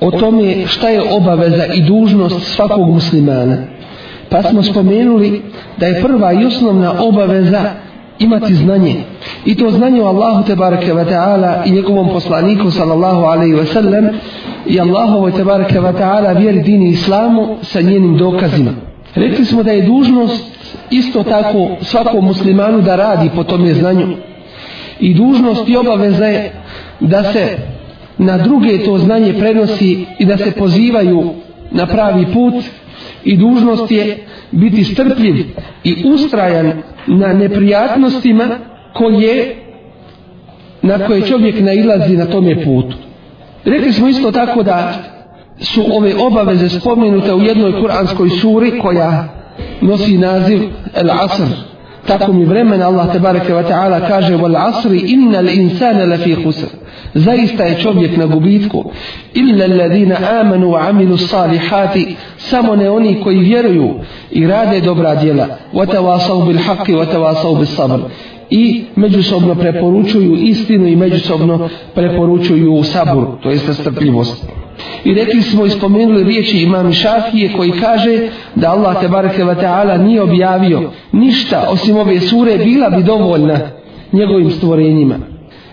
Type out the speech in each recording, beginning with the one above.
o tome šta je obaveza i dužnost svakog muslimana. Pa smo spomenuli da je prva i osnovna obaveza imati znanje. I to znanje o Allahu tebareke ve ta'ala i njegovom poslaniku sallallahu alaihi ve sellem i Allahovoj tebareke ve ta'ala vjeri dini islamu sa njenim dokazima. Rekli smo da je dužnost isto tako svakom muslimanu da radi po tome znanju. I dužnost i obaveza je da se na druge to znanje prenosi i da se pozivaju na pravi put i dužnost je biti strpljiv i ustrajan na neprijatnostima koje na koje čovjek nailazi na tome putu. Rekli smo isto tako da su ove obaveze spomenute u jednoj kuranskoj suri koja nosi naziv El Asr. Tako mi vremena Allah te bareke ve ta'ala kaže wal asri innal insana lafi khusr. Zaista je čovjek na gubitku. Illa alladhina amanu wa amilu salihati samo ne oni koji vjeruju i rade dobra djela. Wa tawasaw bil haqqi wa tawasaw bis sabr. I međusobno preporučuju istinu i međusobno preporučuju sabur, to jest strpljivost. I rekli smo i spomenuli riječi imam Šafije koji kaže da Allah te bareke ve taala nije objavio ništa osim ove sure bila bi dovoljna njegovim stvorenjima.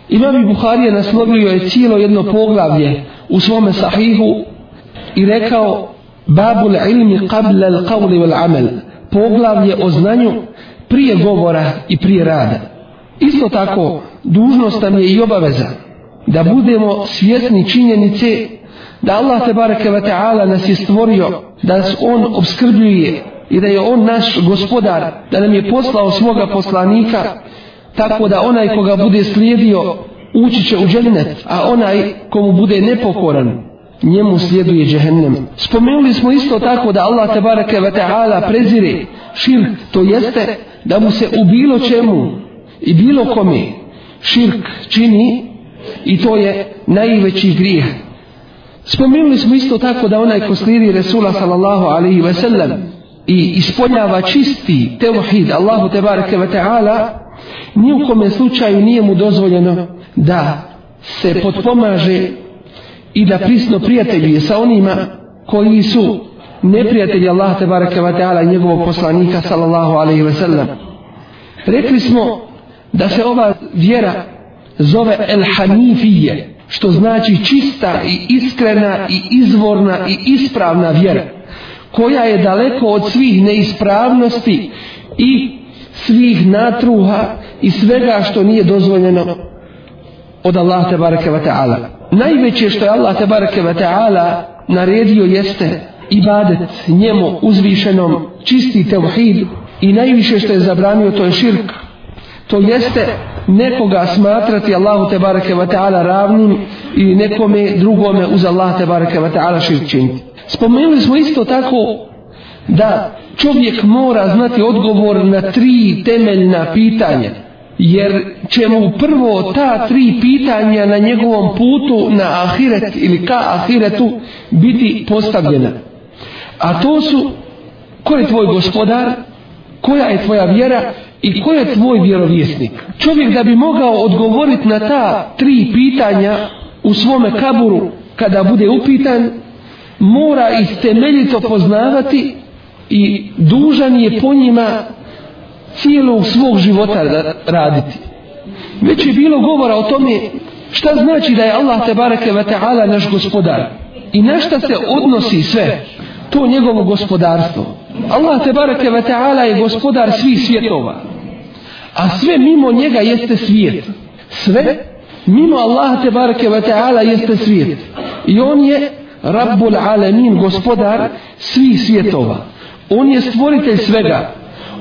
Imam Buharija naslovio je cijelo jedno poglavlje u svome sahihu i rekao Babul ilmi qabla al-qawli wal amal. Poglavlje o znanju prije govora i prije rada. Isto tako, dužnost nam je i obaveza da budemo svjesni činjenice da Allah te bareke ve taala nas je stvorio, da nas on obskrbljuje i da je on naš gospodar, da nam je poslao svoga poslanika, tako da onaj koga bude slijedio ući će u džennet, a onaj komu bude nepokoran njemu slijeduje džehennem. Spomenuli smo isto tako da Allah te bareke ve taala prezire širk, to jeste da mu se u bilo čemu i bilo kome širk čini i to je najveći grijeh. Spomenuli smo isto tako da onaj ko slijedi Resula sallallahu alaihi ve sellem i ispoljava čisti tevhid Allahu tebareke ve taala ni u kome slučaju nije mu dozvoljeno da se potpomaže i da prisno prijateljuje sa onima koji su neprijatelji Allah te bareke ve taala i njegovog poslanika sallallahu alejhi ve sellem. Rekli smo da se ova vjera zove el hanifije, što znači čista i iskrena i izvorna i ispravna vjera, koja je daleko od svih neispravnosti i svih natruha i svega što nije dozvoljeno od Allah te bareke ve taala. Najveće što je Allah te bareke ve taala naredio jeste ibadet njemu uzvišenom čisti tevhid i najviše što je zabranio to je širk. To jeste nekoga smatrati Allahu te bareke ve taala ravnim i nekome drugome uz Allah te bareke ve taala širk činiti. Spomenuli smo isto tako da čovjek mora znati odgovor na tri temeljna pitanja jer će mu prvo ta tri pitanja na njegovom putu na ahiret ili ka ahiretu biti postavljena. A to su ko je tvoj gospodar, koja je tvoja vjera i ko je tvoj vjerovjesnik. Čovjek da bi mogao odgovoriti na ta tri pitanja u svome kaburu kada bude upitan, mora ih temeljito poznavati i dužan je po njima cijelog svog života raditi. Već je bilo govora o tome šta znači da je Allah te bareke ve taala naš gospodar. i na šta se odnosi sve to njegovo gospodarstvo. Allah te bareke ve taala je gospodar svih svjetova. A sve mimo njega jeste svijet. Sve mimo Allaha te bareke ve taala jeste svijet. I on je Rabbul Alamin, gospodar svih svjetova. On je stvoritelj svega.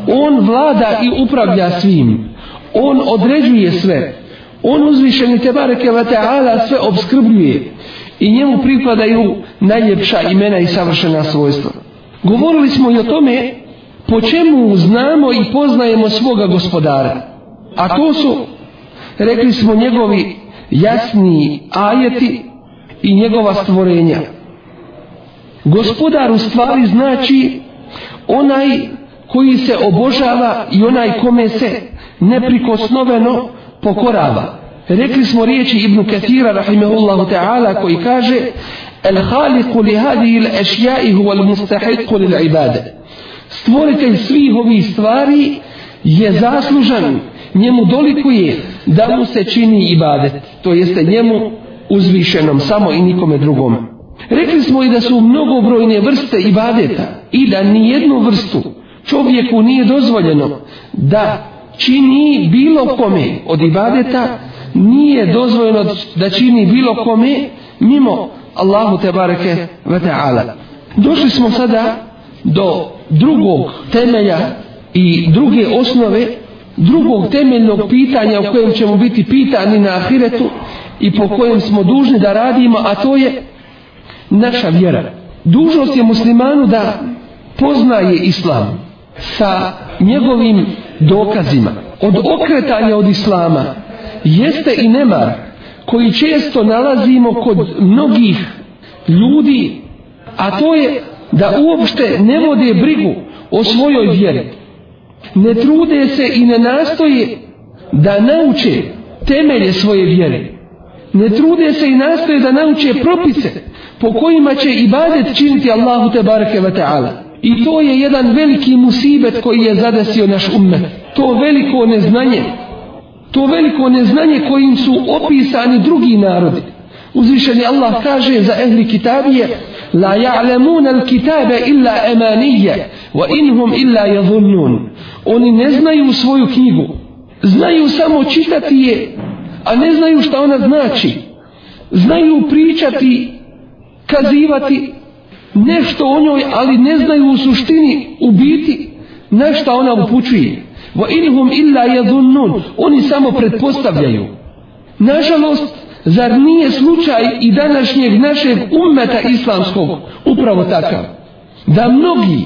On vlada i upravlja svim. On određuje sve. On uzvišeni te bareke ve taala sve obskrbljuje i njemu pripadaju najljepša imena i savršena svojstva. Govorili smo i o tome po čemu znamo i poznajemo svoga gospodara. A to su, rekli smo, njegovi jasni ajeti i njegova stvorenja. Gospodar u stvari znači onaj koji se obožava i onaj kome se neprikosnoveno pokorava. Rekli smo riječi Ibnu Kathira rahimahullahu ta'ala koji kaže El haliku li hadihi ešja'i huwa l'mustahiku li ibade. Stvoritelj svih ovih stvari je zaslužan, njemu dolikuje da mu se čini ibadet. To jeste njemu uzvišenom, samo i nikome drugom. Rekli smo i da su mnogobrojne vrste ibadeta i da ni jednu vrstu čovjeku nije dozvoljeno da čini bilo kome od ibadeta nije dozvoljeno da čini bilo kome mimo Allahu te bareke ve taala. Došli smo sada do drugog temelja i druge osnove drugog temeljnog pitanja o kojem ćemo biti pitani na ahiretu i po kojem smo dužni da radimo, a to je naša vjera. Dužnost je muslimanu da poznaje islam sa njegovim dokazima. Od okretanja od islama jeste i nemar koji često nalazimo kod mnogih ljudi, a to je da uopšte ne vode brigu o svojoj vjeri. Ne trude se i ne nastoje da nauče temelje svoje vjere. Ne trude se i nastoje da nauče propise po kojima će ibadet činiti Allahu te bareke ve taala. I to je jedan veliki musibet koji je zadesio naš ummet. To veliko neznanje to veliko neznanje kojim su opisani drugi narodi. Uzvišeni Allah kaže za ehli kitabije La ja'lemuna al kitabe illa emanije wa inhum illa yadhunnun. Oni ne znaju svoju knjigu. Znaju samo čitati je, a ne znaju šta ona znači. Znaju pričati, kazivati nešto o njoj, ali ne znaju u suštini u biti na šta ona upućuje. Wa inhum illa yadhunnun. Oni samo pretpostavljaju. Nažalost, zar nije slučaj i današnjeg našeg ummeta islamskog upravo takav? Da mnogi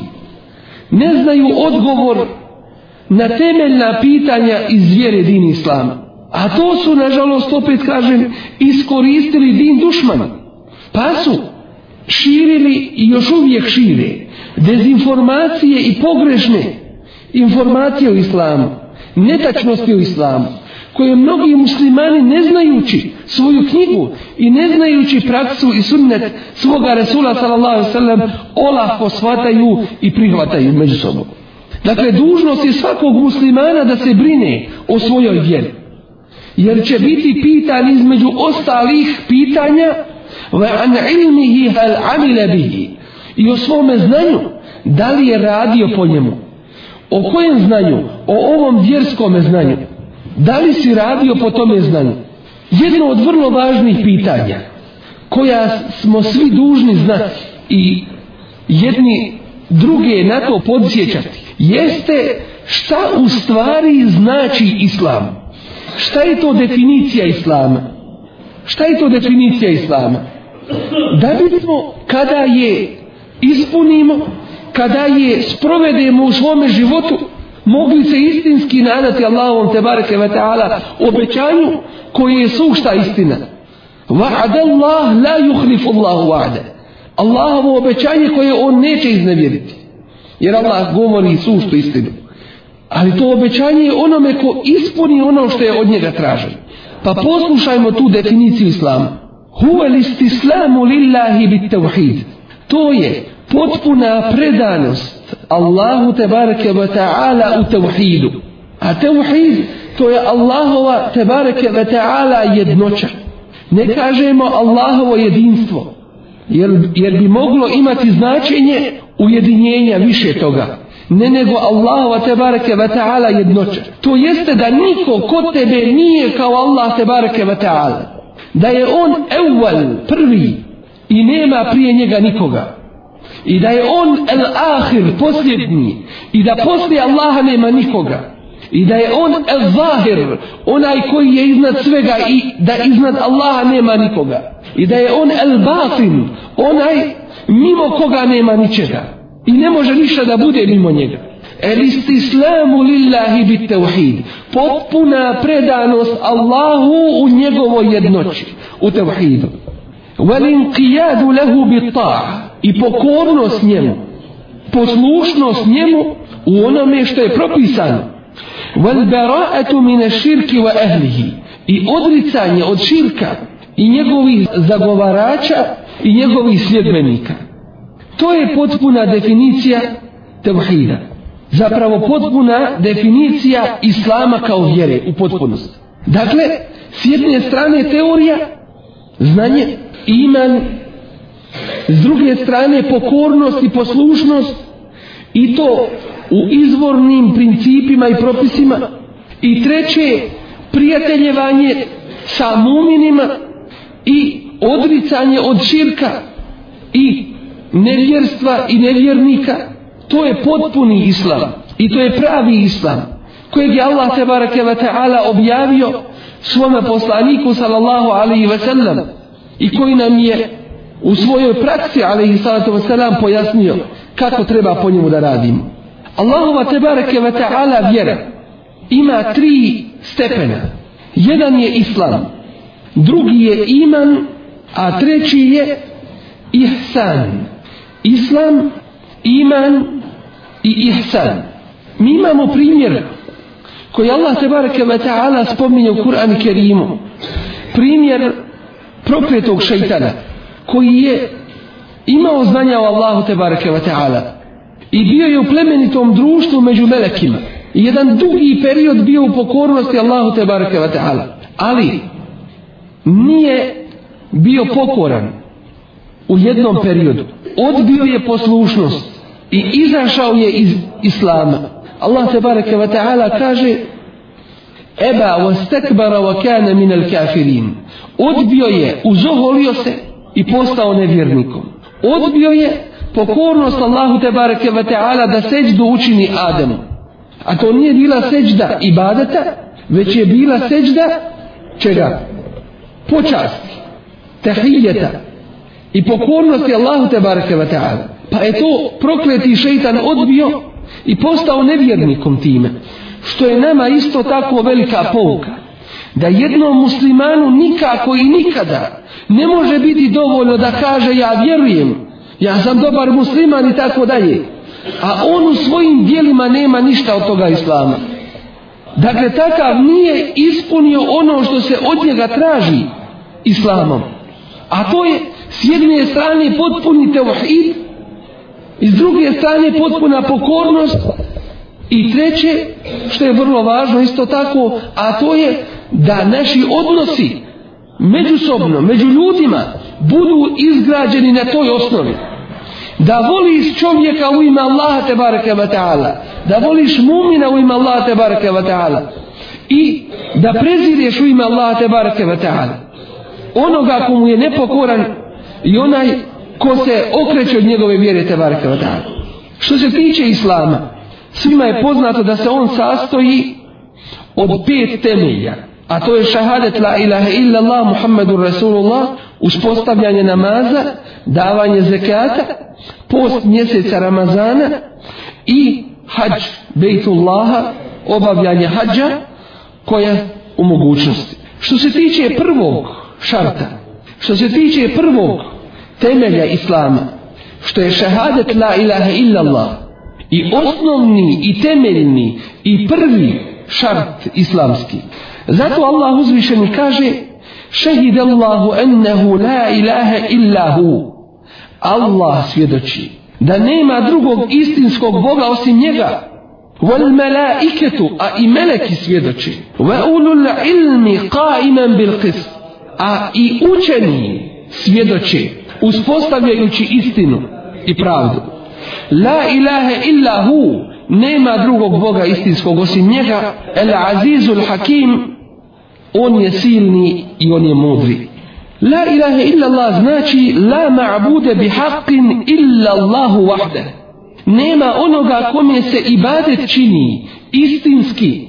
ne znaju odgovor na temeljna pitanja iz vjere din islama. A to su, nažalost, opet kažem, iskoristili din dušmana. Pa su širili i još uvijek šire dezinformacije i pogrešne informacije o islamu, netačnosti o islamu, koje mnogi muslimani ne znajući svoju knjigu i ne znajući praksu i sunnet svoga Resula sallallahu sallam olahko shvataju i prihvataju među sobom. Dakle, dužnost je svakog muslimana da se brine o svojoj vjeri. Jer će biti pitan između ostalih pitanja wa an ilmihi hal amile bihi i o svome znanju da li je radio po njemu O kojem znanju? O ovom vjerskom znanju. Da li si radio po tome znanju? Jedno od vrlo važnih pitanja koja smo svi dužni znati i jedni druge na to podsjećati jeste šta u stvari znači islam. Šta je to definicija islama? Šta je to definicija islama? Da bismo kada je ispunimo kada je sprovedemo u svome životu mogli se istinski nadati Allahom te bareke ve taala obećanju koje je sušta istina. Wa'ada Allah la yukhlifu Allahu wa'ada Allahovo obećanje koje on neće iznevjeriti. Jer Allah govori suštu istinu. Ali to obećanje je onome ko ispuni ono što je od njega traženo. Pa poslušajmo tu definiciju islama. Huwa istislamu lillahi bit tawhid to je potpuna predanost Allahu te bareke ve taala u tauhidu a tauhid to je Allahova te bareke ve taala jednoća. Ne kažemo Allahovo jedinstvo jer, jer bi moglo imati značenje ujedinjenja više toga. Ne nego Allahova te bareke ve taala jednoća. To jeste da niko kod tebe nije kao Allah te bareke ve taala. Da je on evvel prvi i nema prije njega nikoga i da je on el ahir posljednji. I da poslije Allaha nema nikoga. I da je on el zahir onaj koji je iznad svega i da iznad Allaha nema nikoga. I da je on el batin onaj mimo koga nema ničega. I ne može ništa da bude mimo njega. El istislamu lillahi bit tevhid. Potpuna predanost Allahu u njegovoj jednoći u tevhidu. Wal inqiyadu lahu bit ta'a i pokornost njemu. poslušnost njemu u onome što je propisano. Wal bara'atu min ash-shirki wa ahlihi. I odricanje od širka i njegovih zagovarača i njegovih sljedbenika. To je potpuna definicija tevhida. Zapravo potpuna definicija islama kao vjere u potpunosti. Dakle s jedne strane teorija znanje iman s druge strane pokornost i poslušnost i to u izvornim principima i propisima. I treće prijateljevanje sa muminima i odricanje od širka i nevjerstva i nevjernika. To je potpuni islam i to je pravi islam kojeg je Allah tebareke ve taala objavio svome poslaniku sallallahu alaihi ve sellem i koji nam je u svojoj praksi alaihi salatu ve selam pojasnio kako treba po njemu da radimo Allahova tebareke ve ta'ala vjera ima tri stepena. Jedan je islam, drugi je iman, a treći je ihsan. Islam, iman i ihsan. Mi imamo primjer koji Allah tebareke ve ta'ala spominje u Kur'an Kerimu. Primjer prokletog šeitana koji je imao znanja o Allahu tebareke ve ta'ala i bio je u plemenitom društvu među melekima. I jedan dugi period bio u pokornosti Allahu te bareke ve ta'ala. Ali nije bio pokoran u jednom periodu. Odbio je poslušnost i izašao je iz Islama. Allah te bareke ve ta'ala kaže Eba wastakbara wa kana min al kafirin. Odbio je, uzoholio se i postao nevjernikom odbio je pokornost Allahu te bareke ve taala da seđdu učini Ademu. A to nije bila seđda ibadeta, već je bila seđda čega? Počasti, tahijeta i pokornosti Allahu te bareke ve taala. Pa je to prokleti šejtan odbio i postao nevjernikom time. Što je nama isto tako velika pouka. Da jednom muslimanu nikako i nikada ne može biti dovoljno da kaže ja vjerujem ja sam dobar musliman i tako dalje. A on u svojim dijelima nema ništa od toga islama. Dakle takav nije ispunio ono što se od njega traži islamom. A to je s jedne strane potpuni tevhid i s druge strane potpuna pokornost i treće što je vrlo važno isto tako a to je da naši odnosi međusobno, među ljudima budu izgrađeni na toj osnovi. Da voliš čovjeka u ime Allaha te bareke ve taala da voliš mumina u ime Allaha te bareke ve taala i da prezireš u ime Allaha te bareke ve taala. Onoga komu je nepokoran i onaj ko se okreće od njegove vjere te bareke ve taala. Što se tiče islama svima je poznato da se on sastoji od pet temelja a to je šahadet la ilaha illallah Muhammedur Rasulullah uspostavljanje namaza davanje zekata post mjeseca Ramazana i hađ Bejtullaha obavljanje hađa koja u mogućnosti. Što se tiče prvog šarta što se tiče prvog temelja Islama što je šahadet la ilaha illallah, i osnovni i temeljni i prvi šart islamski Zato Allah uzvišeni kaže Šehid Allahu ennehu la ilaha illa hu. Allah svjedoči da nema drugog istinskog Boga osim njega. Wal malaiketu a i meleki svjedoči. Wa ulul ilmi qaiman bil qist a i učeni svjedoči uspostavljajući istinu i pravdu. La ilaha illa hu, nema drugog Boga istinskog osim njega, el azizul hakim, on je silni i on je mudri. La ilaha illa Allah znači la ma'bude bi haqqin illa Allahu wahde. Nema onoga kome se ibadet čini istinski,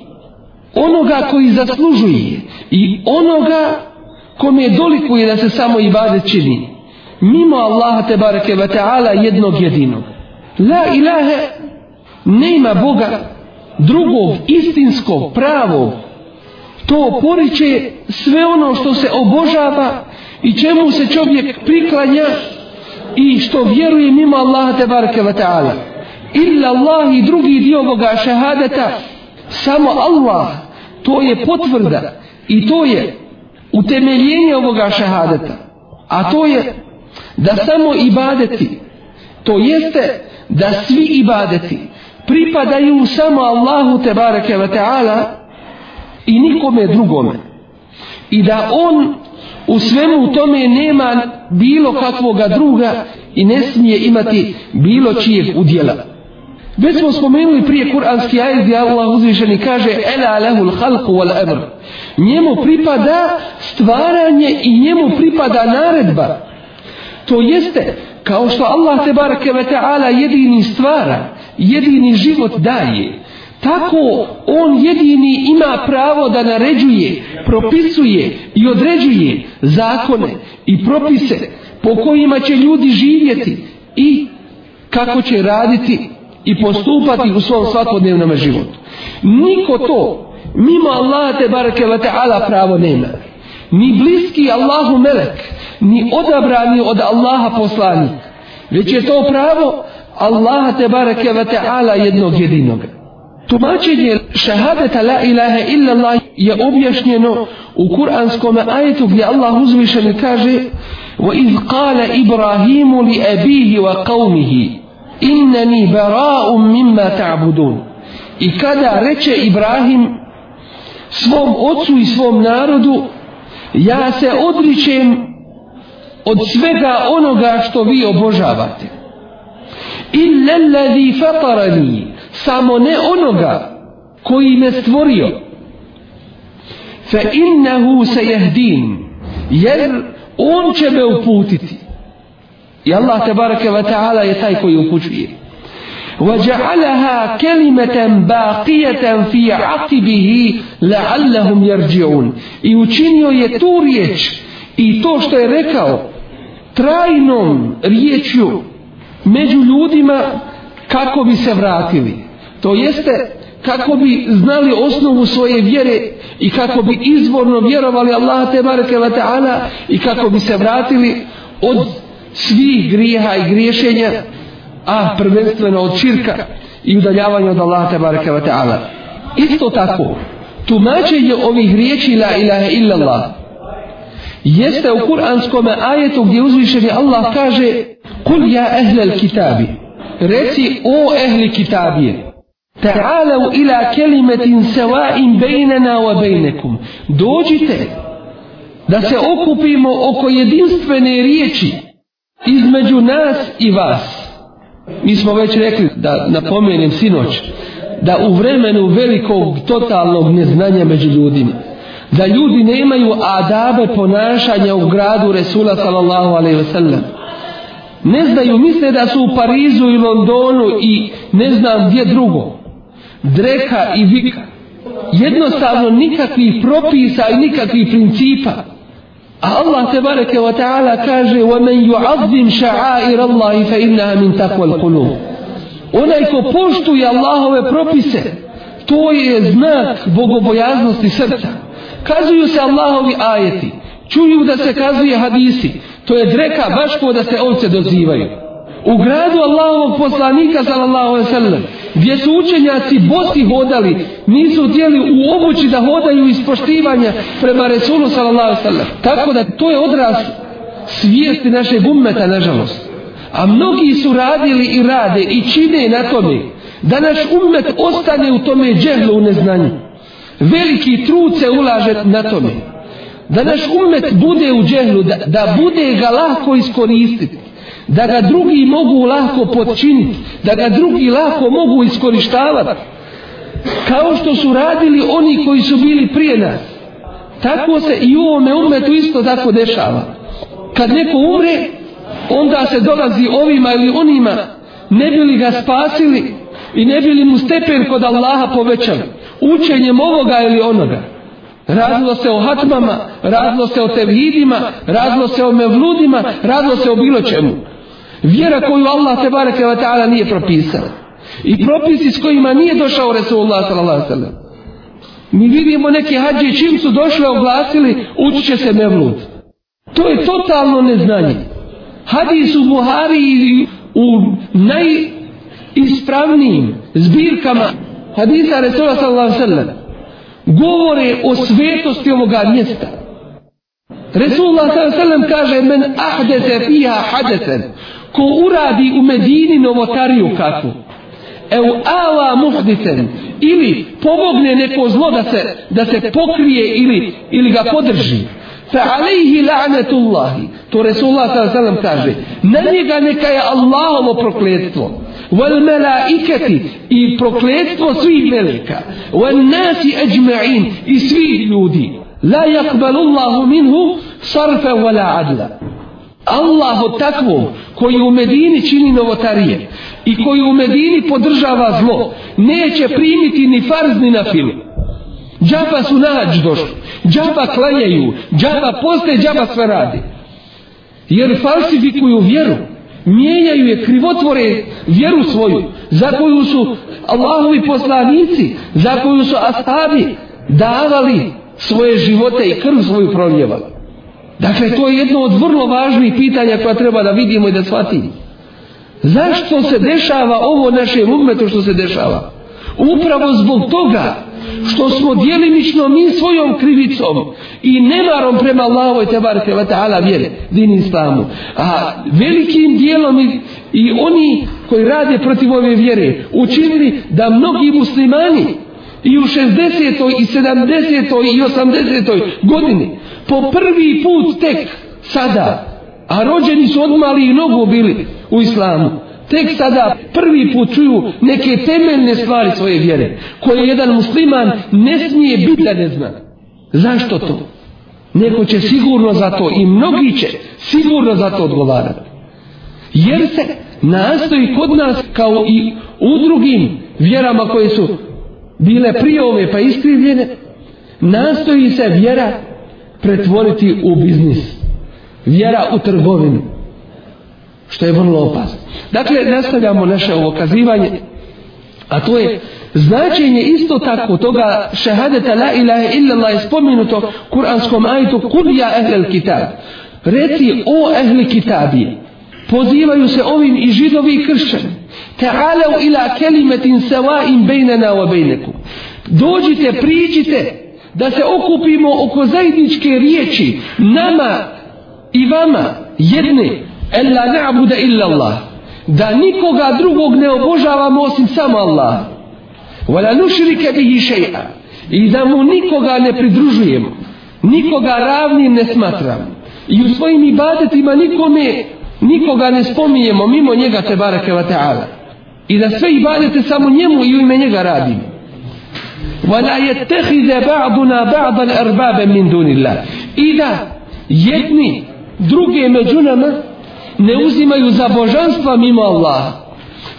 onoga koji zaslužuje i onoga kome dolikuje da se samo ibadet čini. Mimo Allaha te bareke ve ta'ala jednog jedinog. La ilaha nema Boga drugog istinskog pravog to poriče sve ono što se obožava i čemu se čovjek priklanja i što vjeruje mimo Allaha te bareke ve taala. Illa Allah i drugi dio ovoga šehadeta samo Allah to je potvrda i to je utemeljenje ovoga šehadeta. A to je da samo ibadeti to jeste da svi ibadeti pripadaju samo Allahu te bareke ve taala i nikome drugome i da on u svemu tome nema bilo kakvoga druga i ne smije imati bilo čijeg udjela. Već smo spomenuli prije kuranski ajet gdje Allah uzvišeni kaže Ela lehul halku wal emr. Njemu pripada stvaranje i njemu pripada naredba. To jeste kao što Allah te barake ve ta'ala jedini stvara, jedini život daje. Tako on jedini ima pravo da naređuje, propisuje i određuje zakone i propise po kojima će ljudi živjeti i kako će raditi i postupati u svom svakodnevnom životu. Niko to, mimo Allaha te bareke ve ta'ala pravo nema. Ni bliski Allahu melek, ni odabrani od Allaha poslanik. Već je to pravo Allaha te bareke ve ta'ala jednog jedinoga. Tumačenje šahadeta la ilaha illa Allah je objašnjeno u kuranskom ajetu gdje Allah uzvišen kaže وَإِذْ قَالَ إِبْرَاهِيمُ لِأَبِيهِ وَقَوْمِهِ إِنَّنِي بَرَاءٌ مِمَّا تَعْبُدُونَ I kada reče Ibrahim svom ocu i svom narodu ja se odričem od svega onoga što vi obožavate. إِلَّا الَّذِي فَطَرَنِي samo ne onoga koji me stvorio fa innahu sayahdin jer on će me uputiti i Allah tebareke ve taala je taj koji upućuje وجعلها كلمة باقية في عقبه لعلهم يرجعون i učinio je tu riječ i to što je rekao trajnom riječju među ljudima kako bi se vratili. To jeste kako bi znali osnovu svoje vjere i kako bi izvorno vjerovali Allah te bareke ve taala i kako bi se vratili od svih grijeha i griješenja a prvenstveno od širka i udaljavanja od Allaha te bareke ve taala. Isto tako tumačenje ovih riječi la ilaha illa Allah jeste u kuranskom ajetu gdje uzvišeni Allah kaže kul ja ehlel kitabi reci o ehli kitabije ta'alu ila kelimetin sawa'in bejnena wa bejnekum dođite da se okupimo oko jedinstvene riječi između nas i vas mi smo već rekli da napomenem sinoć da u vremenu velikog totalnog neznanja među ljudima da ljudi nemaju adabe ponašanja u gradu Resula sallallahu alaihi ve sellem. ne znaju, misle da su u Parizu i Londonu i ne znam gdje drugo Dreka i vika. Jednostavno nikakvih propisa i nikakvih principa. A Allah te bareke wa ta'ala kaže وَمَنْ يُعَظِّمْ شَعَائِرَ اللَّهِ فَإِنَّهَا مِنْ تَقْوَ الْقُلُوبِ Onaj ko poštuje Allahove propise, to je znak bogobojaznosti srca. Kazuju se Allahovi ajeti, čuju da se kazuje hadisi, to je dreka baš ko da se ovce dozivaju. U gradu Allahovog poslanika sallallahu alejhi ve sellem gdje su učenjaci bosi hodali, nisu htjeli u obući da hodaju iz poštivanja prema Resulu sallallahu alejhi ve sellem. Tako da to je odraz svijesti našeg ummeta nažalost. A mnogi su radili i rade i čine na tome da naš ummet ostane u tome džehlu u neznanju. Veliki trud se ulaže na tome da naš ummet bude u džehlu, da, da bude ga lahko iskoristiti, da ga drugi mogu lahko podčiniti, da ga drugi lahko mogu iskorištavati, kao što su radili oni koji su bili prije nas. Tako se i u ovome umetu isto tako dešava. Kad neko umre, onda se dolazi ovima ili onima, ne bi li ga spasili i ne bi li mu stepen kod Allaha povećali. Učenjem ovoga ili onoga. Radilo se o hatmama, radilo se o tevhidima, radilo se o mevludima, radilo se o bilo čemu. Vjera koju Allah te bareke ve ta'ala nije propisao. I propisi s kojima nije došao Resulullah sallallahu alejhi sallam. Mi vidimo neke hađe čim su došle oglasili ući će se mevlud. To je totalno neznanje. Hadis u Buhari u najispravnijim zbirkama hadisa Resulullah sallallahu alejhi sallam govore o svetosti ovoga mjesta. Resulullah sallallahu s.a.v. kaže men ahdete fiha hadeten ko uradi u Medini novotariju kakvu. Ev ala muhdisen ili pomogne neko zlo da se, da se pokrije ili, ili ga podrži. Fa alejhi la'natullahi. To Resulullah s.a.v. kaže na njega neka je Allahovo prokletstvo. Wal malaikati i prokletstvo svih meleka wal nasi ajma'in i svih ljudi. La yakbalu Allahu minhu sarfa wala adla. Allah od takvog koji u Medini čini novotarije i koji u Medini podržava zlo neće primiti ni farz ni na filu. džaba su nađ došli džaba klanjaju džaba poste džaba sve radi jer falsifikuju vjeru mijenjaju je krivotvore vjeru svoju za koju su Allahovi poslanici za koju su ashabi davali svoje živote i krv svoju proljevali dakle to je jedno od vrlo važnih pitanja koja treba da vidimo i da shvatimo. Zašto se dešava ovo našem umetu što se dešava? Upravo zbog toga što smo dijelimično mi svojom krivicom i nemarom prema Allahovoj tebareke wa ta'ala vjere din islamu a velikim dijelom i, i oni koji rade protiv ove vjere učinili da mnogi muslimani i u 60. i 70. i 80. godini po prvi put tek sada a rođeni su odmali i nogu bili u islamu tek sada prvi put čuju neke temeljne stvari svoje vjere koje jedan musliman ne smije biti da ne zna zašto to neko će sigurno za to i mnogi će sigurno za to odgovarati jer se nastoji kod nas kao i u drugim vjerama koje su bile prije ove pa iskrivljene nastoji se vjera pretvoriti u biznis vjera u trgovinu što je vrlo opasno. Dakle, nastavljamo naše okazivanje, a to je značenje isto tako toga šehadeta la ilaha illallah je spomenuto kuranskom ajtu kul ja ehlel kitab. Reci o ehli kitabije. Pozivaju se ovim i židovi i kršćani. Ta'alau ila kelimetin sawain bejnena wa bejnekum. Dođite, priđite da se okupimo oko zajedničke riječi nama i vama jedne Ella na'budu illa Allah. Da nikoga drugog ne obožavamo osim samo Allah. Wala nushrika bihi shay'a. I da mu nikoga ne pridružujemo. Nikoga ravnim ne smatramo. I u svojim ibadetima nikome nikoga ne spominjemo mimo njega te bareke wa ta'ala. I da sve ibadete samo njemu i u ime njega radimo. وَلَا يَتَّخِذَ بَعْضُنَا ba'duna ba'dan مِنْ min اللَّهِ I da jedni druge među nama ne uzimaju za božanstva mimo Allaha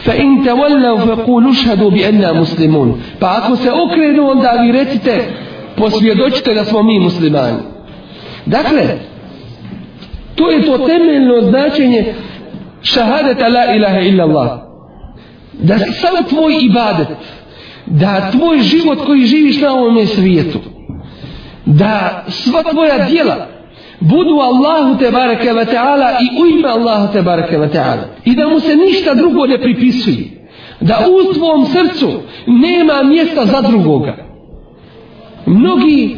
fa تَوَلَّوْ tawallaw شَهَدُوا بِأَنَّا مُسْلِمُونَ bi anna muslimun pa ako se okrenu onda vi recite posvjedočite da smo mi muslimani dakle to je to temeljno značenje šahadeta la ilaha illa Allah da sam tvoj ibadet da tvoj život koji živiš na ovom svijetu da sva tvoja djela budu Allahu te bareke ve taala i u ime Allahu te bareke ve taala. I da mu se ništa drugo ne pripisuje. Da u tvom srcu nema mjesta za drugoga. Mnogi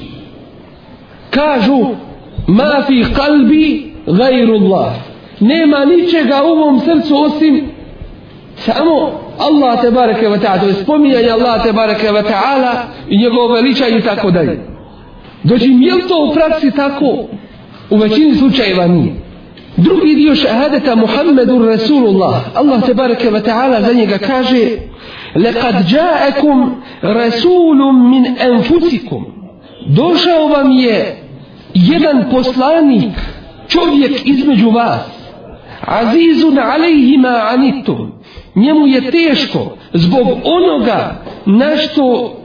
kažu ma fi qalbi gajru Allah nema ničega u ovom srcu osim samo Allah te bareke ve taala to je spominjanje Allah te bareke ve taala i njegovo veličanje i tako dalje Dođim, je li to u praksi tako? U većini slučajeva nije. Drugi dio šahadeta Muhammedur Rasulullah. Allah te bareke ve ta'ala za njega kaže لقد جاءكم رسول من أنفسكم došao vam je jedan poslanik čovjek između vas. Azizun alejhima anitum njemu je teško zbog onoga na što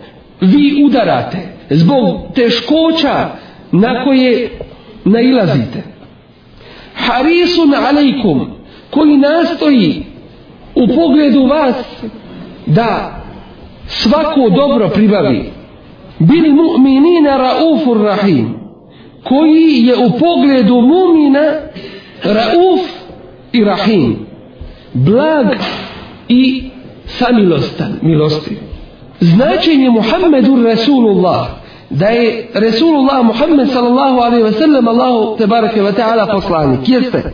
vi udarate zbog teškoća na koje nailazite. Harisun alejkum koji nastoji u pogledu vas da svako dobro pribavi. Bil mu'minina raufur rahim koji je u pogledu mumina rauf i rahim. Blag i samilostan milosti. Značenje Muhammedur Rasulullah da je Rasulullah Muhammed sallallahu alaihi ve sellem Allahu tebareke ve ta'ala poslanik jeste?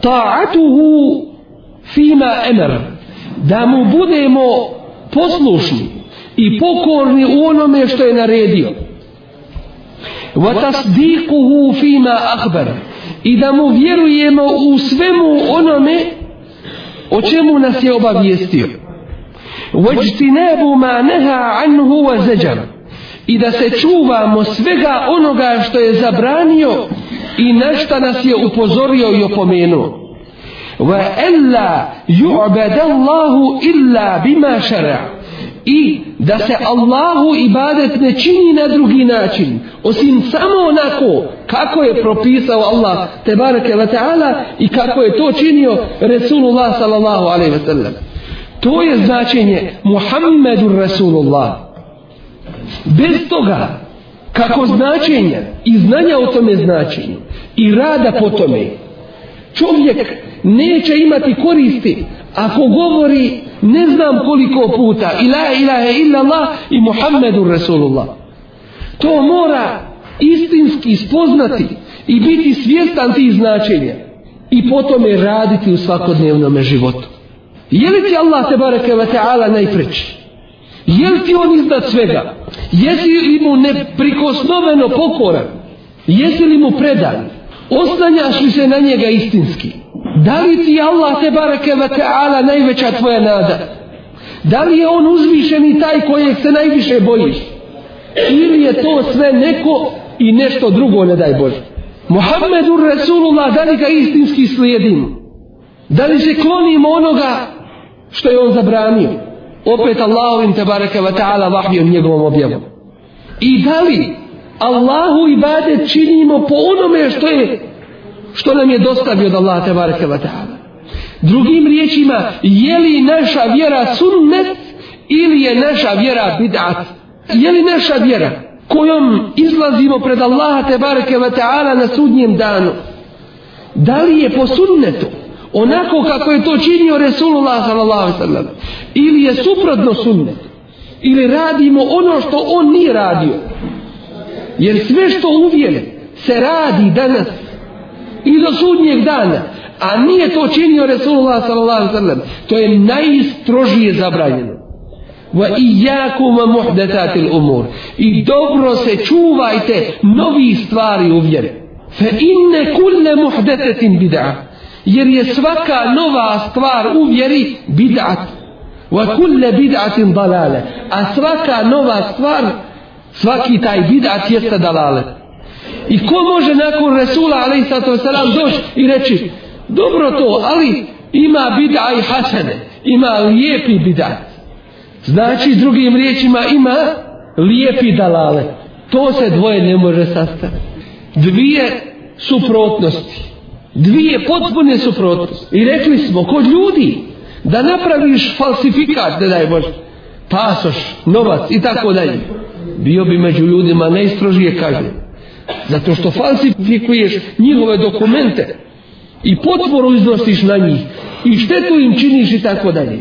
Ta'atuhu fima emara da mu budemo poslušni i pokorni u onome što je naredio wa tasdiquhu fima akhbar. I da mu vjerujemo u svemu onome o čemu nas je obavijestio. Ma naha anhu wa zajar. I da se čuvamo svega onoga što je zabranio i na šta nas je upozorio i opomenuo. Alla yu'bada Allahu illa bima shara'a i da se Allahu ibadet ne čini na drugi način osim samo onako kako je propisao Allah te bareke ve taala i kako je to činio Resulullah sallallahu alejhi ve sellem. To je značenje Muhammedur Resulullah bez toga kako značenja i znanja o tome značenju i rada po tome čovjek neće imati koristi ako govori ne znam koliko puta ila ilaha illa Allah i Muhammedur Rasulullah. To mora istinski spoznati i biti svjestan tih značenja i potom je raditi u svakodnevnom životu. Je li ti Allah te bareke ve taala najpreći je li ti on iznad svega? Jesi li mu neprikosnoveno pokoran? Jesi li mu predan? Oslanjaš li se na njega istinski? Da li ti Allah te bareke ve ta'ala najveća tvoja nada? Da li je on uzvišeni taj kojeg se najviše bojiš? Ili je to sve neko i nešto drugo ne daj Bože? Muhammedur Resulullah, da li ga istinski slijedim? Da li se klonimo onoga što je on zabranio? Opet Allahovim te bareke ve ta'ala vahvijom njegovom objavom. I da li Allahu ibadet činimo po onome što je što nam je dostavio od Allaha te bareke ve taala drugim riječima je li naša vjera sunnet ili je naša vjera bid'at? Je li naša vjera kojom izlazimo pred Allaha te bareke ve taala na sudnjem danu? Da li je po sunnetu onako kako je to činio Resulullah sallallahu alejhi ve sellem ili je suprotno sunnet ili radimo ono što on nije radio? Jer sve što uvjere se radi danas i do sudnjeg dana. A nije to činio Resulullah sallallahu sallam. To je najstrožije zabranjeno. Wa iyakum muhdathatil umur. I dobro se čuvajte novi stvari u vjeri. Fa inna kull muhdathatin bid'a jer je svaka nova stvar u vjeri bid'at wa kull bid'atin dalale. A svaka nova stvar svaki taj bid'at jeste dalalet. I ko može nakon Resula alaih sato salam doći i reći dobro to, ali ima bida i hasene, ima lijepi bida. Znači drugim riječima ima lijepi dalale. To se dvoje ne može sastaviti. Dvije suprotnosti. Dvije potpune suprotnosti. I rekli smo, kod ljudi, da napraviš falsifikat, ne daj Bože, pasoš, novac i tako dalje, bio bi među ljudima najstrožije kažnjen zato što falsifikuješ njihove dokumente i potvoru iznosiš na njih i štetu im činiš i tako dalje.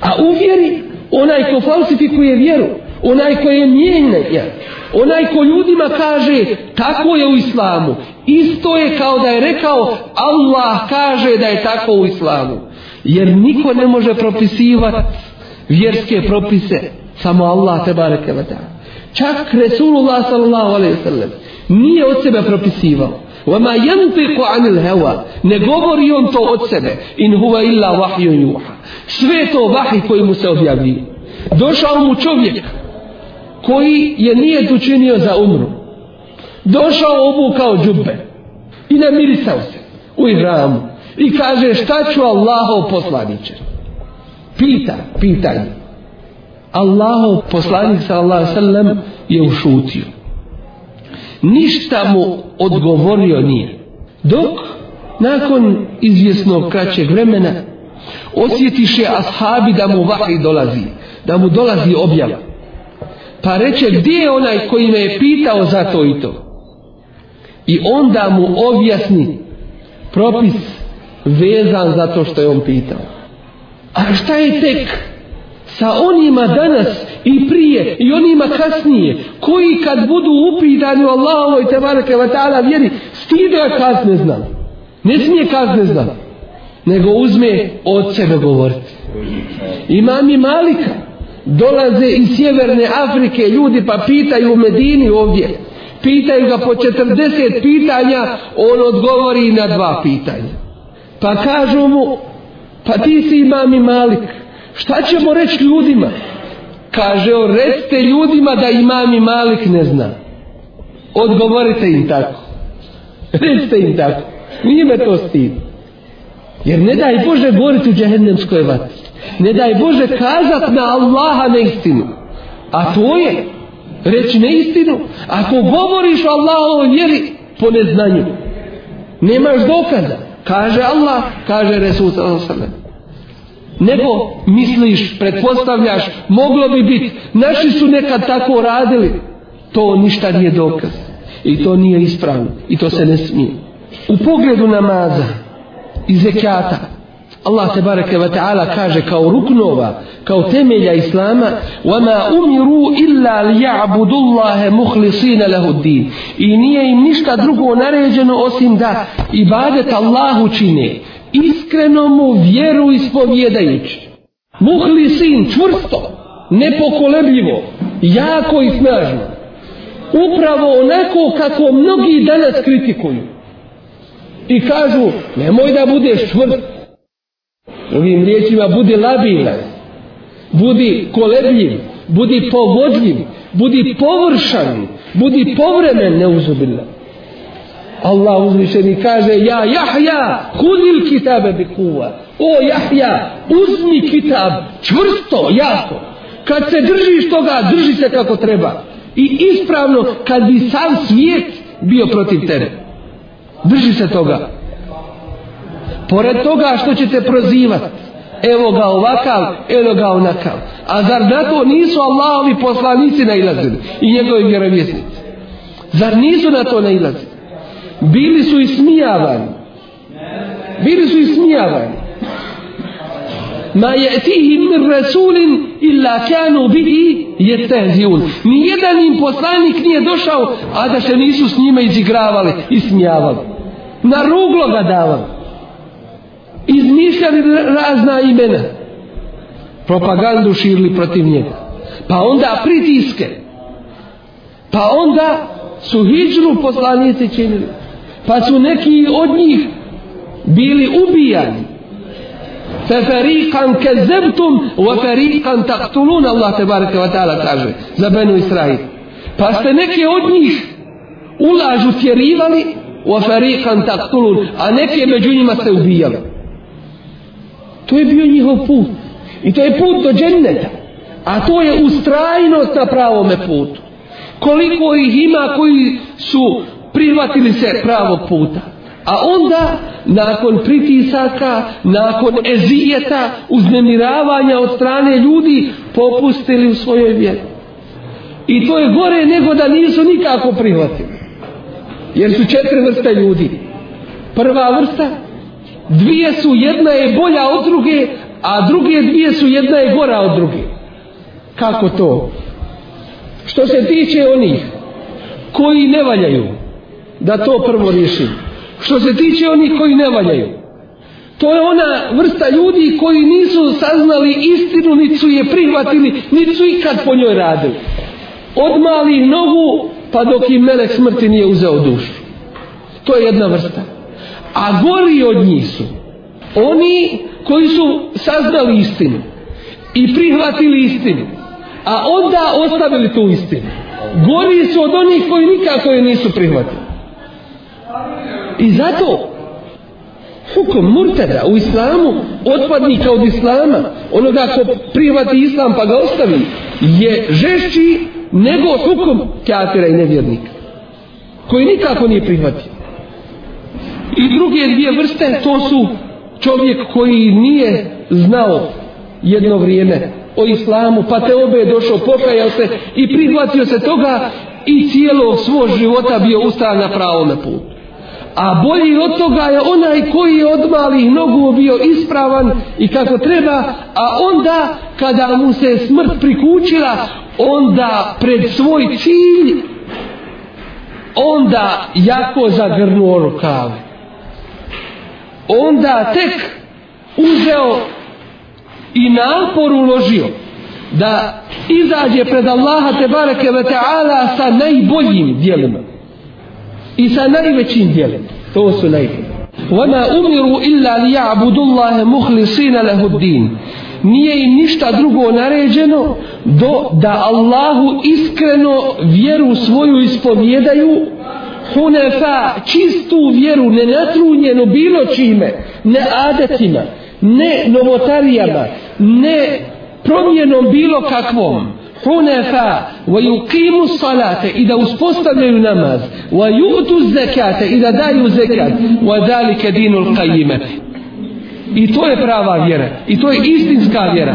A u vjeri onaj ko falsifikuje vjeru onaj ko je mijenja onaj ko ljudima kaže tako je u islamu. Isto je kao da je rekao Allah kaže da je tako u islamu. Jer niko ne može propisivati vjerske propise samo Allah te bareke vata Čak Resulullah sallallahu alaihi sallam nije od sebe propisivao. وَمَا يَنْتِقُ عَنِ الْهَوَا Ne govori on to od sebe. In huwa illa wahyu yuha. Sve to vahi koji mu se objavljuje. Došao mu čovjek koji je nije učinio za umru. Došao obukao džube i namirisao se u ihramu i kaže šta ću Allahov poslaniće. Pita, pitanje. Allahov poslanik sallallahu sallam je ušutio. Ništa mu odgovorio nije. Dok nakon izvjesnog kraćeg vremena osjetiše ashabi da mu vahij dolazi, da mu dolazi objava. Pa reče gdje je onaj koji me je pitao za to i to. I onda mu objasni propis vezan za to što je on pitao. A šta je tek sa onima danas i prije i onima kasnije koji kad budu upitani u Allahovoj tebareke wa ta'ala vjeri stide kazne znam ne smije kazne znam nego uzme od sebe govoriti imam i malika dolaze iz sjeverne Afrike ljudi pa pitaju u Medini ovdje pitaju ga po 40 pitanja on odgovori na dva pitanja. Pa kažu mu pa ti si imam i malik šta ćemo reći ljudima? Kaže on recite ljudima da imam i malik ne zna. Odgovorite im tako. Recite im tako. Nije me to stid jer ne daj Bože govoriti u džehennemskoj vatri. Ne daj Bože kazat na Allaha neistinu. A to je reći neistinu ako govoriš o Allahovoj vjeri po neznanju. Nemaš dokaza. Kaže Allah kaže Resul sallallahu nego misliš, pretpostavljaš, moglo bi biti, naši su nekad tako radili, to ništa nije dokaz. I to nije ispravno. I to se ne smije. U pogledu namaza i zekijata, Allah te bareke ve taala kaže kao ruknova, kao temelja islama: "Wa ma umiru illa liya'budu Allaha mukhlisina lahu ad-din." I nije im ništa drugo naređeno osim da ibadet Allahu čine iskreno mu vjeru ispovjedajući. Muhli sin, čvrsto, nepokolebljivo, jako i snažno. Upravo onako kako mnogi danas kritikuju. I kažu, nemoj da budeš čvrst. Drugim riječima budi labilan, budi kolebljiv, budi povodljiv, budi površan, budi povremen neuzubilan. Allah uzvišeni kaže ja Jahja hudil kitabe bi kuva o Jahja uzmi kitab čvrsto, jako. Kad se držiš toga drži se kako treba. I ispravno kad bi sam svijet bio protiv tebe. Drži se toga. Pored toga što će te prozivati evo ga ovakav, evo ga onakav. A zar na to nisu Allahovi poslanici nailazili i njegovi vjerovjesnici? Zar nisu na to nailazili? Bili su ismijavani. Bili su ismijavani. Ma ya'tihim min rasulin illa kanu bihi yastehzi'un Nijedan im poslanik nije došao a da se nisu s njima izigravali ismijavali. Na ruglo ga davali. Izmišljali razna imena. Propagandu širili protiv njega. Pa onda pritiske. Pa onda su hijđru poslanici činili pa su neki od njih bili ubijani. Fa fariqan kazzabtum wa fariqan taqtulun Allah tebareke ve taala kaže za benu Israil. Pa ste neke od njih ulažu tjerivali wa fariqan taqtulun a neke među njima ste ubijali. To je bio njihov put. I to je put do dženneta. A to je ustrajnost na pravome putu. Koliko ih ima koji su prihvatili se pravog puta. A onda, nakon pritisaka, nakon ezijeta, uznemiravanja od strane ljudi, popustili u svojoj vjeri. I to je gore nego da nisu nikako prihvatili. Jer su četiri vrste ljudi. Prva vrsta, dvije su, jedna je bolja od druge, a druge dvije su, jedna je gora od druge. Kako to? Što se tiče onih koji ne valjaju, da to prvo riješim. Što se tiče onih koji ne valjaju, to je ona vrsta ljudi koji nisu saznali istinu, niti su je prihvatili, niti su ikad po njoj radili. od malih nogu pa dok im melek smrti nije uzeo dušu. To je jedna vrsta. A gori od njih su oni koji su saznali istinu i prihvatili istinu, a onda ostavili tu istinu. Gori su od onih koji nikako je nisu prihvatili. I zato hukom murtada u islamu otpadnika od islama onoga ko prihvati islam pa ga ostavi je žešći nego hukom kafira i nevjernika koji nikako nije prihvatio. I druge dvije vrste to su čovjek koji nije znao jedno vrijeme o islamu pa te obe je došao pokajao se i prihvatio se toga i cijelo svoj života bio ustav na pravome putu a bolji od toga je onaj koji je od malih nogu bio ispravan i kako treba, a onda kada mu se smrt prikućila, onda pred svoj cilj, onda jako zagrnuo rukave. Onda tek uzeo i napor uložio da izađe pred Allaha te bareke ve ta'ala sa najboljim djelima i sa najvećim dijelima. To su najbolji. وَمَا أُمِرُوا إِلَّا لِيَعْبُدُ اللَّهَ مُخْلِصِينَ لَهُ الدِّينَ Nije im ništa drugo naređeno do da Allahu iskreno vjeru svoju ispovjedaju hunefa, čistu vjeru, ne natrunjenu bilo čime, ne adetima, ne novotarijama, ne promjenom bilo kakvom, hunefa wa yuqimu salate i da uspostavljaju namaz wa yu'tu zekate i da daju zekat wa zalika dinul qayyim i to je prava vjera i to je istinska vjera.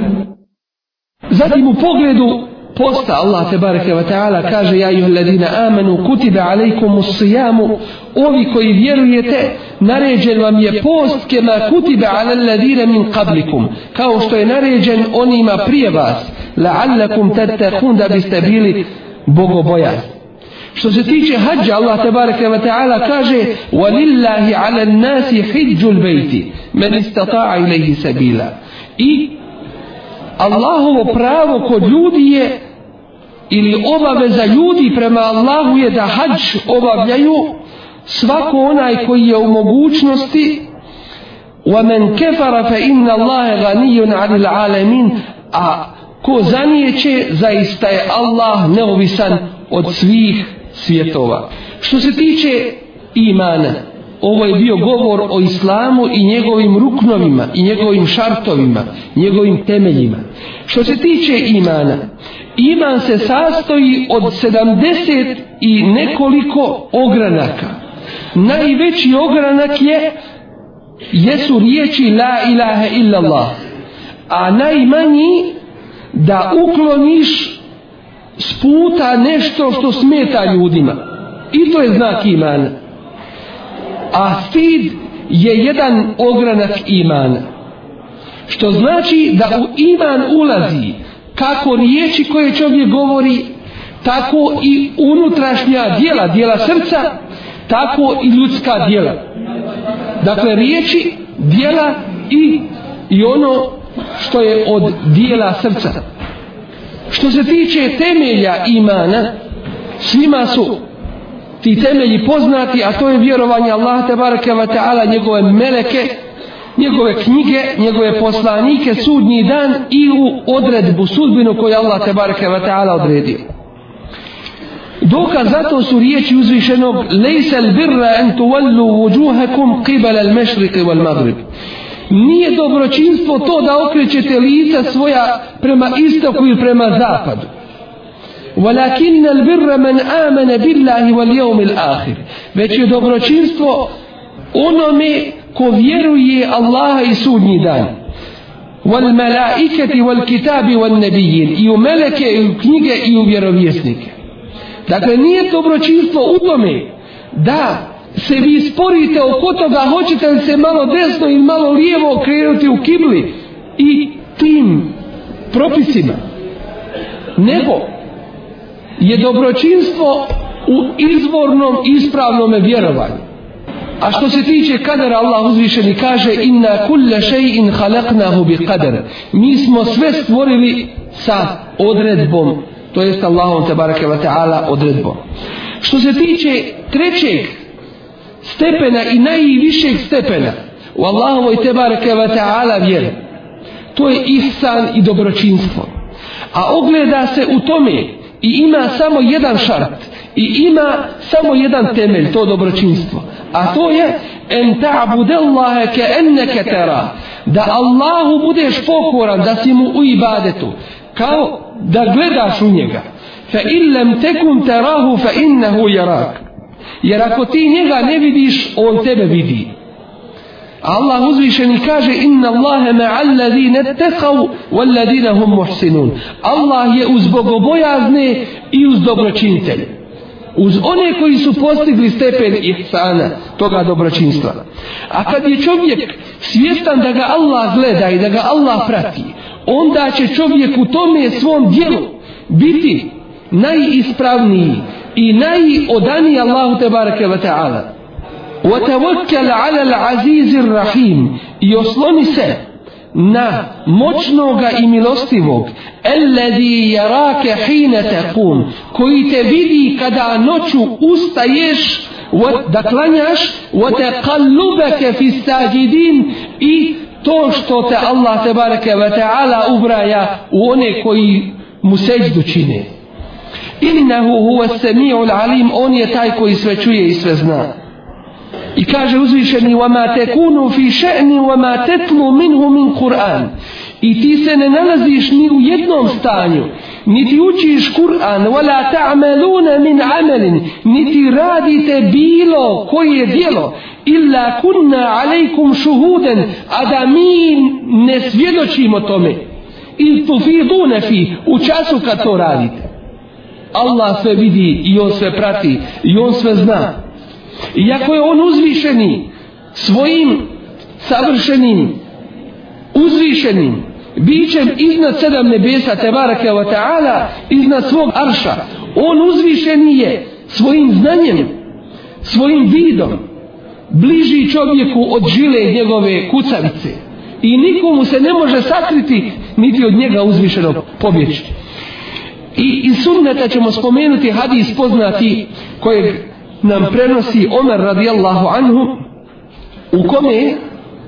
Zatim u pogledu posta Allah te bareke ve taala kaže ja ayyuhal ladina amanu kutiba alaykumus siyamu ovi koji vjerujete naređen vam je post kema kutiba alal ladina min qablikum kao što je naređen onima prije vas la'allakum tattaqun da biste bili bogobojazni Što se tiče hađa, Allah tabaraka wa ta'ala kaže وَلِلَّهِ عَلَى النَّاسِ حِجُّ الْبَيْتِ مَنْ اسْتَطَاعَ إِلَيْهِ سَبِيلًا I Allahovo pravo kod ljudi je ili obaveza ljudi prema Allahu je da hađ obavljaju svako onaj koji je u mogućnosti وَمَنْ كَفَرَ فَإِنَّ اللَّهَ غَنِيٌ عَلِ الْعَالَمِينَ a ko zanijeće zaista je Allah neovisan od svih svjetova što se tiče imana ovo je bio govor o islamu i njegovim ruknovima i njegovim šartovima njegovim temeljima. Što se tiče imana iman se sastoji od 70 i nekoliko ogranaka. Najveći ogranak je jesu riječi la ilaha illallah a najmanji da ukloniš s puta nešto što smeta ljudima. I to je znak imana a stid je jedan ogranak imana što znači da u iman ulazi kako riječi koje čovjek govori tako i unutrašnja dijela dijela srca tako i ljudska dijela. Dakle riječi dijela i i ono što je od dijela srca. Što se tiče temelja imana svima su ti temelji poznati a to je vjerovanje Allah tabaraka wa ta'ala njegove meleke njegove knjige, njegove poslanike sudnji dan i u odredbu sudbinu koju Allah tabaraka wa ta'ala odredio. Dokaz zato su riječi uzvišenog lejse al birra en tuvallu vujuhakum qibala al mešriqi wal maghrib. Nije dobročinstvo to da okrećete lica svoja prema istoku i prema zapadu. ولكن البر من آمن بالله واليوم الآخر već je dobročinstvo onome ko vjeruje Allaha i sudnji dan والملائكة والكتاب والنبيين i u meleke i u knjige i u vjerovjesnike dakle nije dobročinstvo u tome da se vi sporite oko toga hoćete li se malo desno i malo lijevo okrenuti u kibli i tim propisima nego je dobročinstvo u izvornom ispravnom vjerovanju a što se tiče kadera Allah uzvišeni kaže inna kulla še'in halaknahu bi kader mi smo sve stvorili sa odredbom to jest Allahom te barake wa ta'ala odredbom. Što se tiče trećeg stepena i najvišeg stepena u Allahovoj te barake wa ta'ala vjeri, to je ihsan i dobročinstvo. A ogleda se u tome i ima samo jedan šart. i ima samo jedan temelj, to dobročinstvo. A to je en ta'budallaha ka annaka tara. Da Allahu budeš pokoran da si mu u ibadetu. Kao da gledaš u njega. Fa in lam takun tarahu fa innahu yarak. Jer ako ti njega ne vidiš on tebe vidi Allah uzvišeni kaže inna Allahe ma'al ladine tekav wal ladine hum muhsinun. Allah je uz bogobojazne i uz dobročinitelje. Uz one koji su postigli stepen ihsana toga dobročinstva. A kad je čovjek svjestan da ga Allah gleda i da ga Allah prati onda će čovjek u tome svom dijelu biti najispravniji i najodaniji Allahu te bareke wa ta'ala. وتوكل على العزيز الرحيم يصلني se na moćnoga i milostivog alladhi yaraka hina taqum koji te vidi kada noću ustaješ da klanjaš wa taqallubaka fi sajidin i to što te Allah te bareke ve taala ubraja u one koji mu sećdu čine innahu huwa as-sami'ul alim on je taj koji sve čuje i sve zna I kaže uzvišeni وَمَا تَكُونُ فِي شَأْنِ وَمَا تَتْلُ مِنْهُ مِنْ قُرْآنِ I ti se ne nalaziš ni u jednom stanju, niti učiš Kur'an, وَلَا تَعْمَلُونَ مِنْ عَمَلٍ Niti radite bilo koje dijelo, إِلَّا كُنَّا عَلَيْكُمْ شُهُودًا A da mi ne svjedočimo tome. إِلْ تُفِيدُونَ فِي U času kad to radite. Allah sve vidi i on sve prati i on sve zna. Iako je on uzvišeni svojim savršenim uzvišenim bićem iznad sedam nebesa tebarake wa ta'ala iznad svog arša on uzvišeni je svojim znanjem svojim vidom bliži čovjeku od žile njegove kucavice. I nikomu se ne može sakriti niti od njega uzvišeno pobjeći. I iz sunneta ćemo spomenuti hadis poznati kojeg nam prenosi Omer radijallahu anhu u kome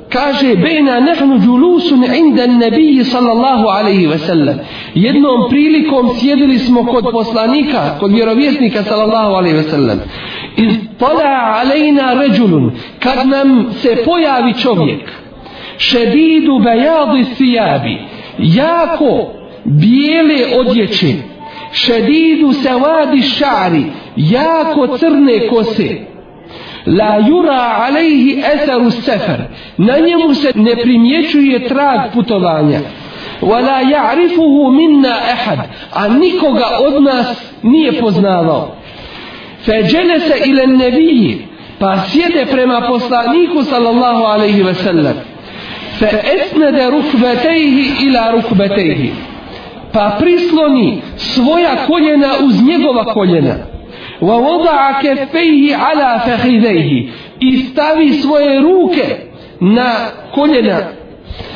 kaže bejna nahnu džulusun inda nabiji sallallahu alaihi ve sellem jednom prilikom sjedili smo kod poslanika kod vjerovjesnika sallallahu alaihi ve sellem iz tala alejna ređulun kad nam se pojavi čovjek šedidu bejadu sijabi. Jako bijele odjeće. Šedidu sevadi šari jako crne kose. La yura alejhi esaru sefer na njemu se ne primjećuje trag putovanja. Wala ja'rifuhu minna ahad. A nikoga od nas nije poznavao. Feđene se ile nebiji pa sjede prema poslaniku sallallahu alaihi ve sellem fe esnede rukbetejhi ila rukbetejhi pa prisloni svoja koljena uz njegova koljena wa wada'a kaffayhi ala fakhidayhi istavi svoje ruke na koljena.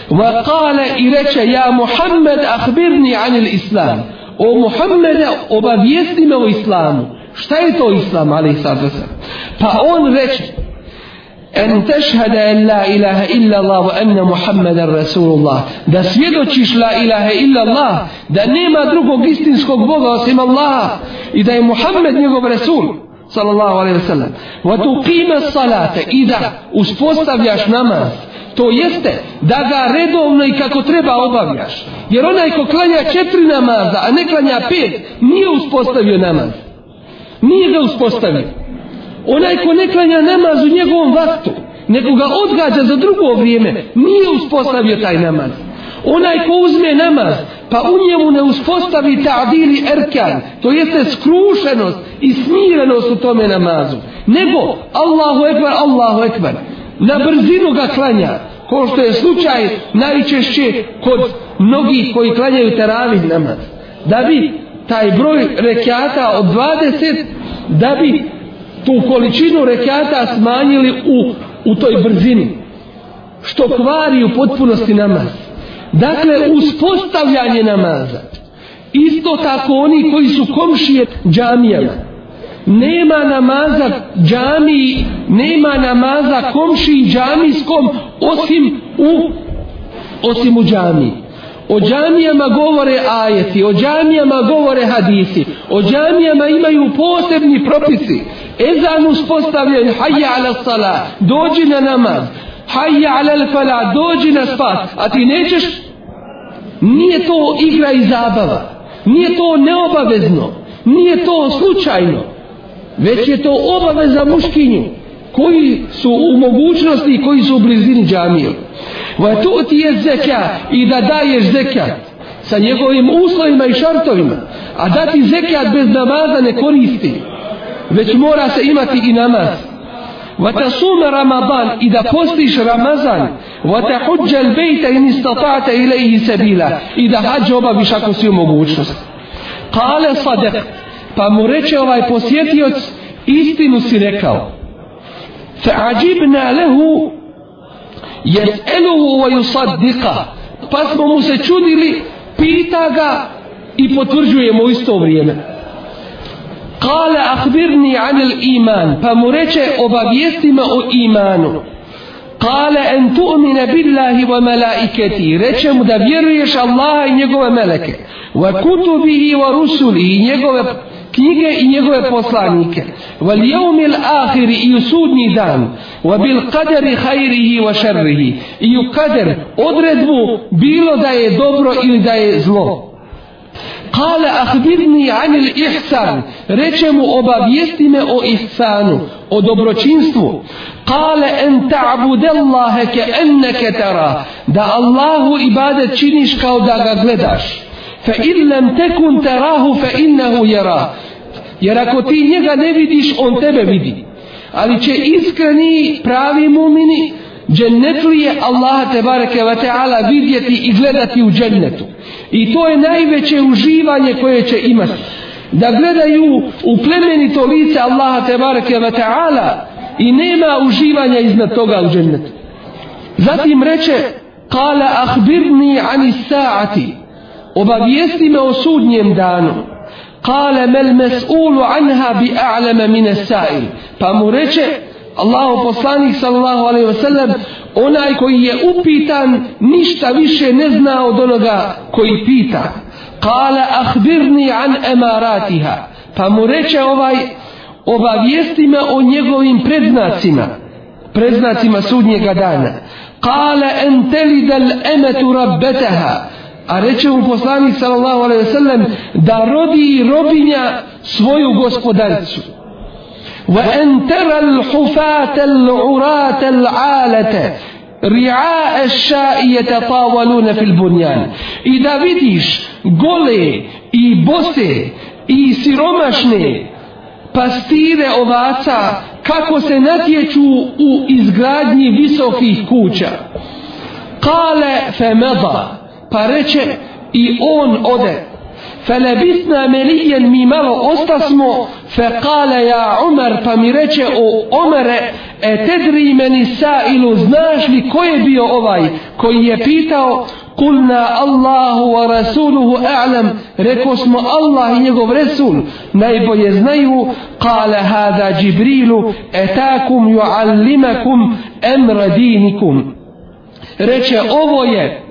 Wa qala ilacha ya muhammad akhbirni an al-islam o muhammad obavijesti me o islamu. Šta je to islam ali sad pa on reče en tešhada en la ilaha illa Allah wa anna Muhammadan Rasulullah da svjedočiš la ilaha illa Allah. da nema drugog istinskog Boga osim Allaha. I da je Muhammed njegov Rasul sallallahu alaihi wa sallam. Wa tuqima salate. I da uspostavljaš namaz. To jeste da ga redovno i kako treba obavljaš. Jer onaj ko klanja četiri namaza a ne klanja pet nije uspostavio namaz. Nije ga uspostavio onaj ko ne klanja namaz u njegovom vaktu, nego ga odgađa za drugo vrijeme, nije uspostavio taj namaz. Onaj ko uzme namaz, pa u njemu ne uspostavi ta'dili erkan, to jeste skrušenost i smirenost u tome namazu, nego Allahu ekber, Allahu ekber, na brzinu ga klanja, ko što je slučaj najčešće kod mnogih koji klanjaju teravih namaz. Da bi taj broj rekiata od 20, da bi tu količinu rekata smanjili u, u toj brzini što kvari u potpunosti namaz. Dakle uspostavljanje namaza. Isto tako oni koji su komšije džamijama. Nema namaza džami nema namaza komši džamijskom osim u osim u džamiji. O džamijama govore ajeti o džamijama govore hadisi o džamijama imaju posebni propisi ezan uspostavljen hajja ala sala dođi na namaz hajja ala fala dođi na spas a ti nećeš? Nije to igra i zabava nije to neobavezno nije to slučajno već je to obaveza muškinju koji su u mogućnosti i koji su u blizini džamije. Va tu ti je zeka i da daješ zekat sa njegovim uslovima i šartovima a dati zekat bez namaza ne koristi već mora se imati i namaz وتصوم رمضان إذا postiš Ramazan وتحج البيت إن استطعت إليه سبيلا إذا حج obaviš ako si u mogućnost قال صدق pa mu reče ovaj posjetioc istinu si rekao فعجبنا له يسأله ويصدقه pa smo mu se čudili pita ga i potvrđujemo u isto vrijeme Kale اخبرني anil iman, pa mu reče obavijestima o imanu. Kale en tu'mine billahi wa melaiketi, reče mu da vjeruješ Allaha i njegove meleke. Wa kutubihi wa rusuli i njegove knjige i njegove poslanike. Wa ljevmil ahiri i u sudnji dan. Wa bil kaderi hajrihi wa šerrihi. I u kader odredbu bilo da je dobro ili da je zlo. Kale ahbirni anil ihsan. Reče mu obavijesti me o ihsanu, o dobročinstvu. Kale en ta'budellahe ke enneke tera. Da Allahu ibadet činiš kao da ga gledaš. Fa in lam takun tarahu fa innahu yara. Jer ako ti njega ne vidiš, on tebe vidi. Ali će iskreni pravi mumini Džennetu je Allaha te bareke ve taala vidjeti i gledati u džennetu. I to je najveće uživanje koje će imati. Da gledaju u plemenito lice Allaha te bareke ve taala i nema uživanja iznad toga u džennetu. Zatim reče: "Qala akhbirni an as-sa'ati." Obavijesti me o sudnjem danu. Qala mal mes'ulu 'anha bi a'lama min as-sa'il. Pa mu reče: Allahu poslanik sallallahu alejhi ve sellem onaj koji je upitan ništa više ne zna od onoga koji pita. Qala akhbirni an amaratiha pa mu reče ovaj obavijesti me o njegovim predznacima predznacima sudnjega dana. Qala an talida al-amatu rabbataha a reče mu poslanik sallallahu alejhi ve sellem da rodi robinja svoju gospodaricu. وأن ترى الحفاة العراة العالة رعاء الشاء يتطاولون في البنيان إذا vidiš gole i bose i siromašne pastire ovaca kako se natječu u izgradnji visokih kuća kale femeda pa reče i on ode Falabisna melijen mi malo ostasmo. Fekale ja Omer Pa mi reče o Omere E tedri meni sa Znaš li ko je bio ovaj Koji je pitao Kulna Allahu wa Rasuluhu a'lam Reko smo Allah i njegov Resul, Najbolje znaju Kale hada Jibrilu Etakum juallimakum Emra dinikum Reče ovo je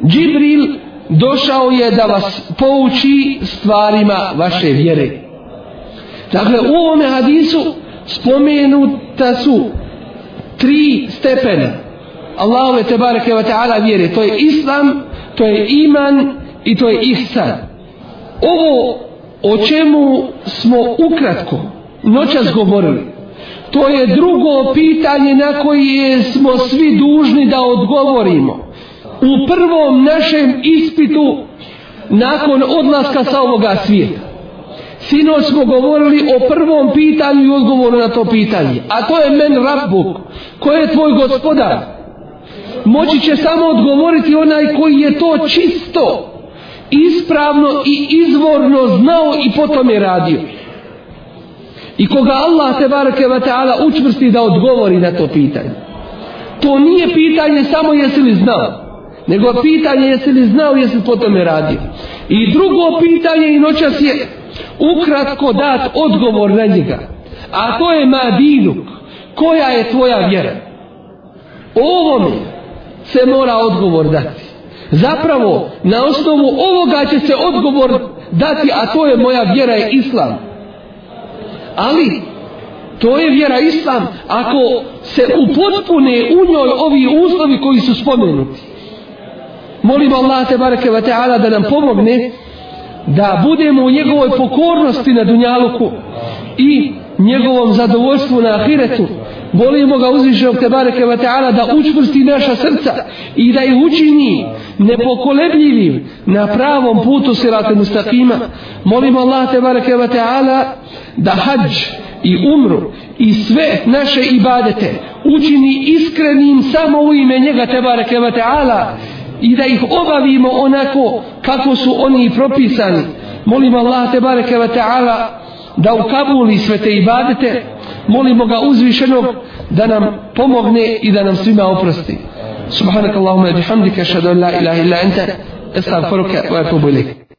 Jibril došao je da vas pouči stvarima vaše vjere. Dakle, u ovome hadisu spomenuta su tri stepene Allahove te bareke wa ta'ala vjere. To je islam, to je iman i to je ihsan. Ovo o čemu smo ukratko noćas govorili, to je drugo pitanje na koje smo svi dužni da odgovorimo u prvom našem ispitu nakon odlaska sa ovoga svijeta. Sinoć smo govorili o prvom pitanju i odgovoru na to pitanje. A to je men rabbuk. Ko je tvoj gospodar? Moći će samo odgovoriti onaj koji je to čisto, ispravno i izvorno znao i potom je radio. I koga Allah te barake wa ta'ala učvrsti da odgovori na to pitanje. To nije pitanje samo jesi li znao nego pitanje jesi li znao jesi li po tome radio. I drugo pitanje i noćas je ukratko dat odgovor na njega. A to je madinuk. Koja je tvoja vjera? Ovome se mora odgovor dati. Zapravo na osnovu ovoga će se odgovor dati a to je moja vjera je islam. Ali to je vjera islam. Ako se upotpune u njoj ovi uslovi koji su spomenuti molimo Allah te bareke ve taala da nam pomogne da budemo u njegovoj pokornosti na dunjaluku i njegovom zadovoljstvu na ahiretu. Volimo ga uzvišenog te bareke ve taala da učvrsti naša srca i da ih učini nepokolebljivim na pravom putu sirata mustaqima. Molimo Allah te bareke ve taala da hadž i umru i sve naše ibadete učini iskrenim samo u ime njega te bareke ve taala i da ih obavimo onako kako su oni propisani. Molimo Allah te bareke ve taala da ukabuli sve te ibadete. Molimo ga uzvišenog da nam pomogne i da nam svima oprosti. Subhanakallahumma bihamdika ashhadu an la ilaha illa anta astaghfiruka wa atubu ilayk.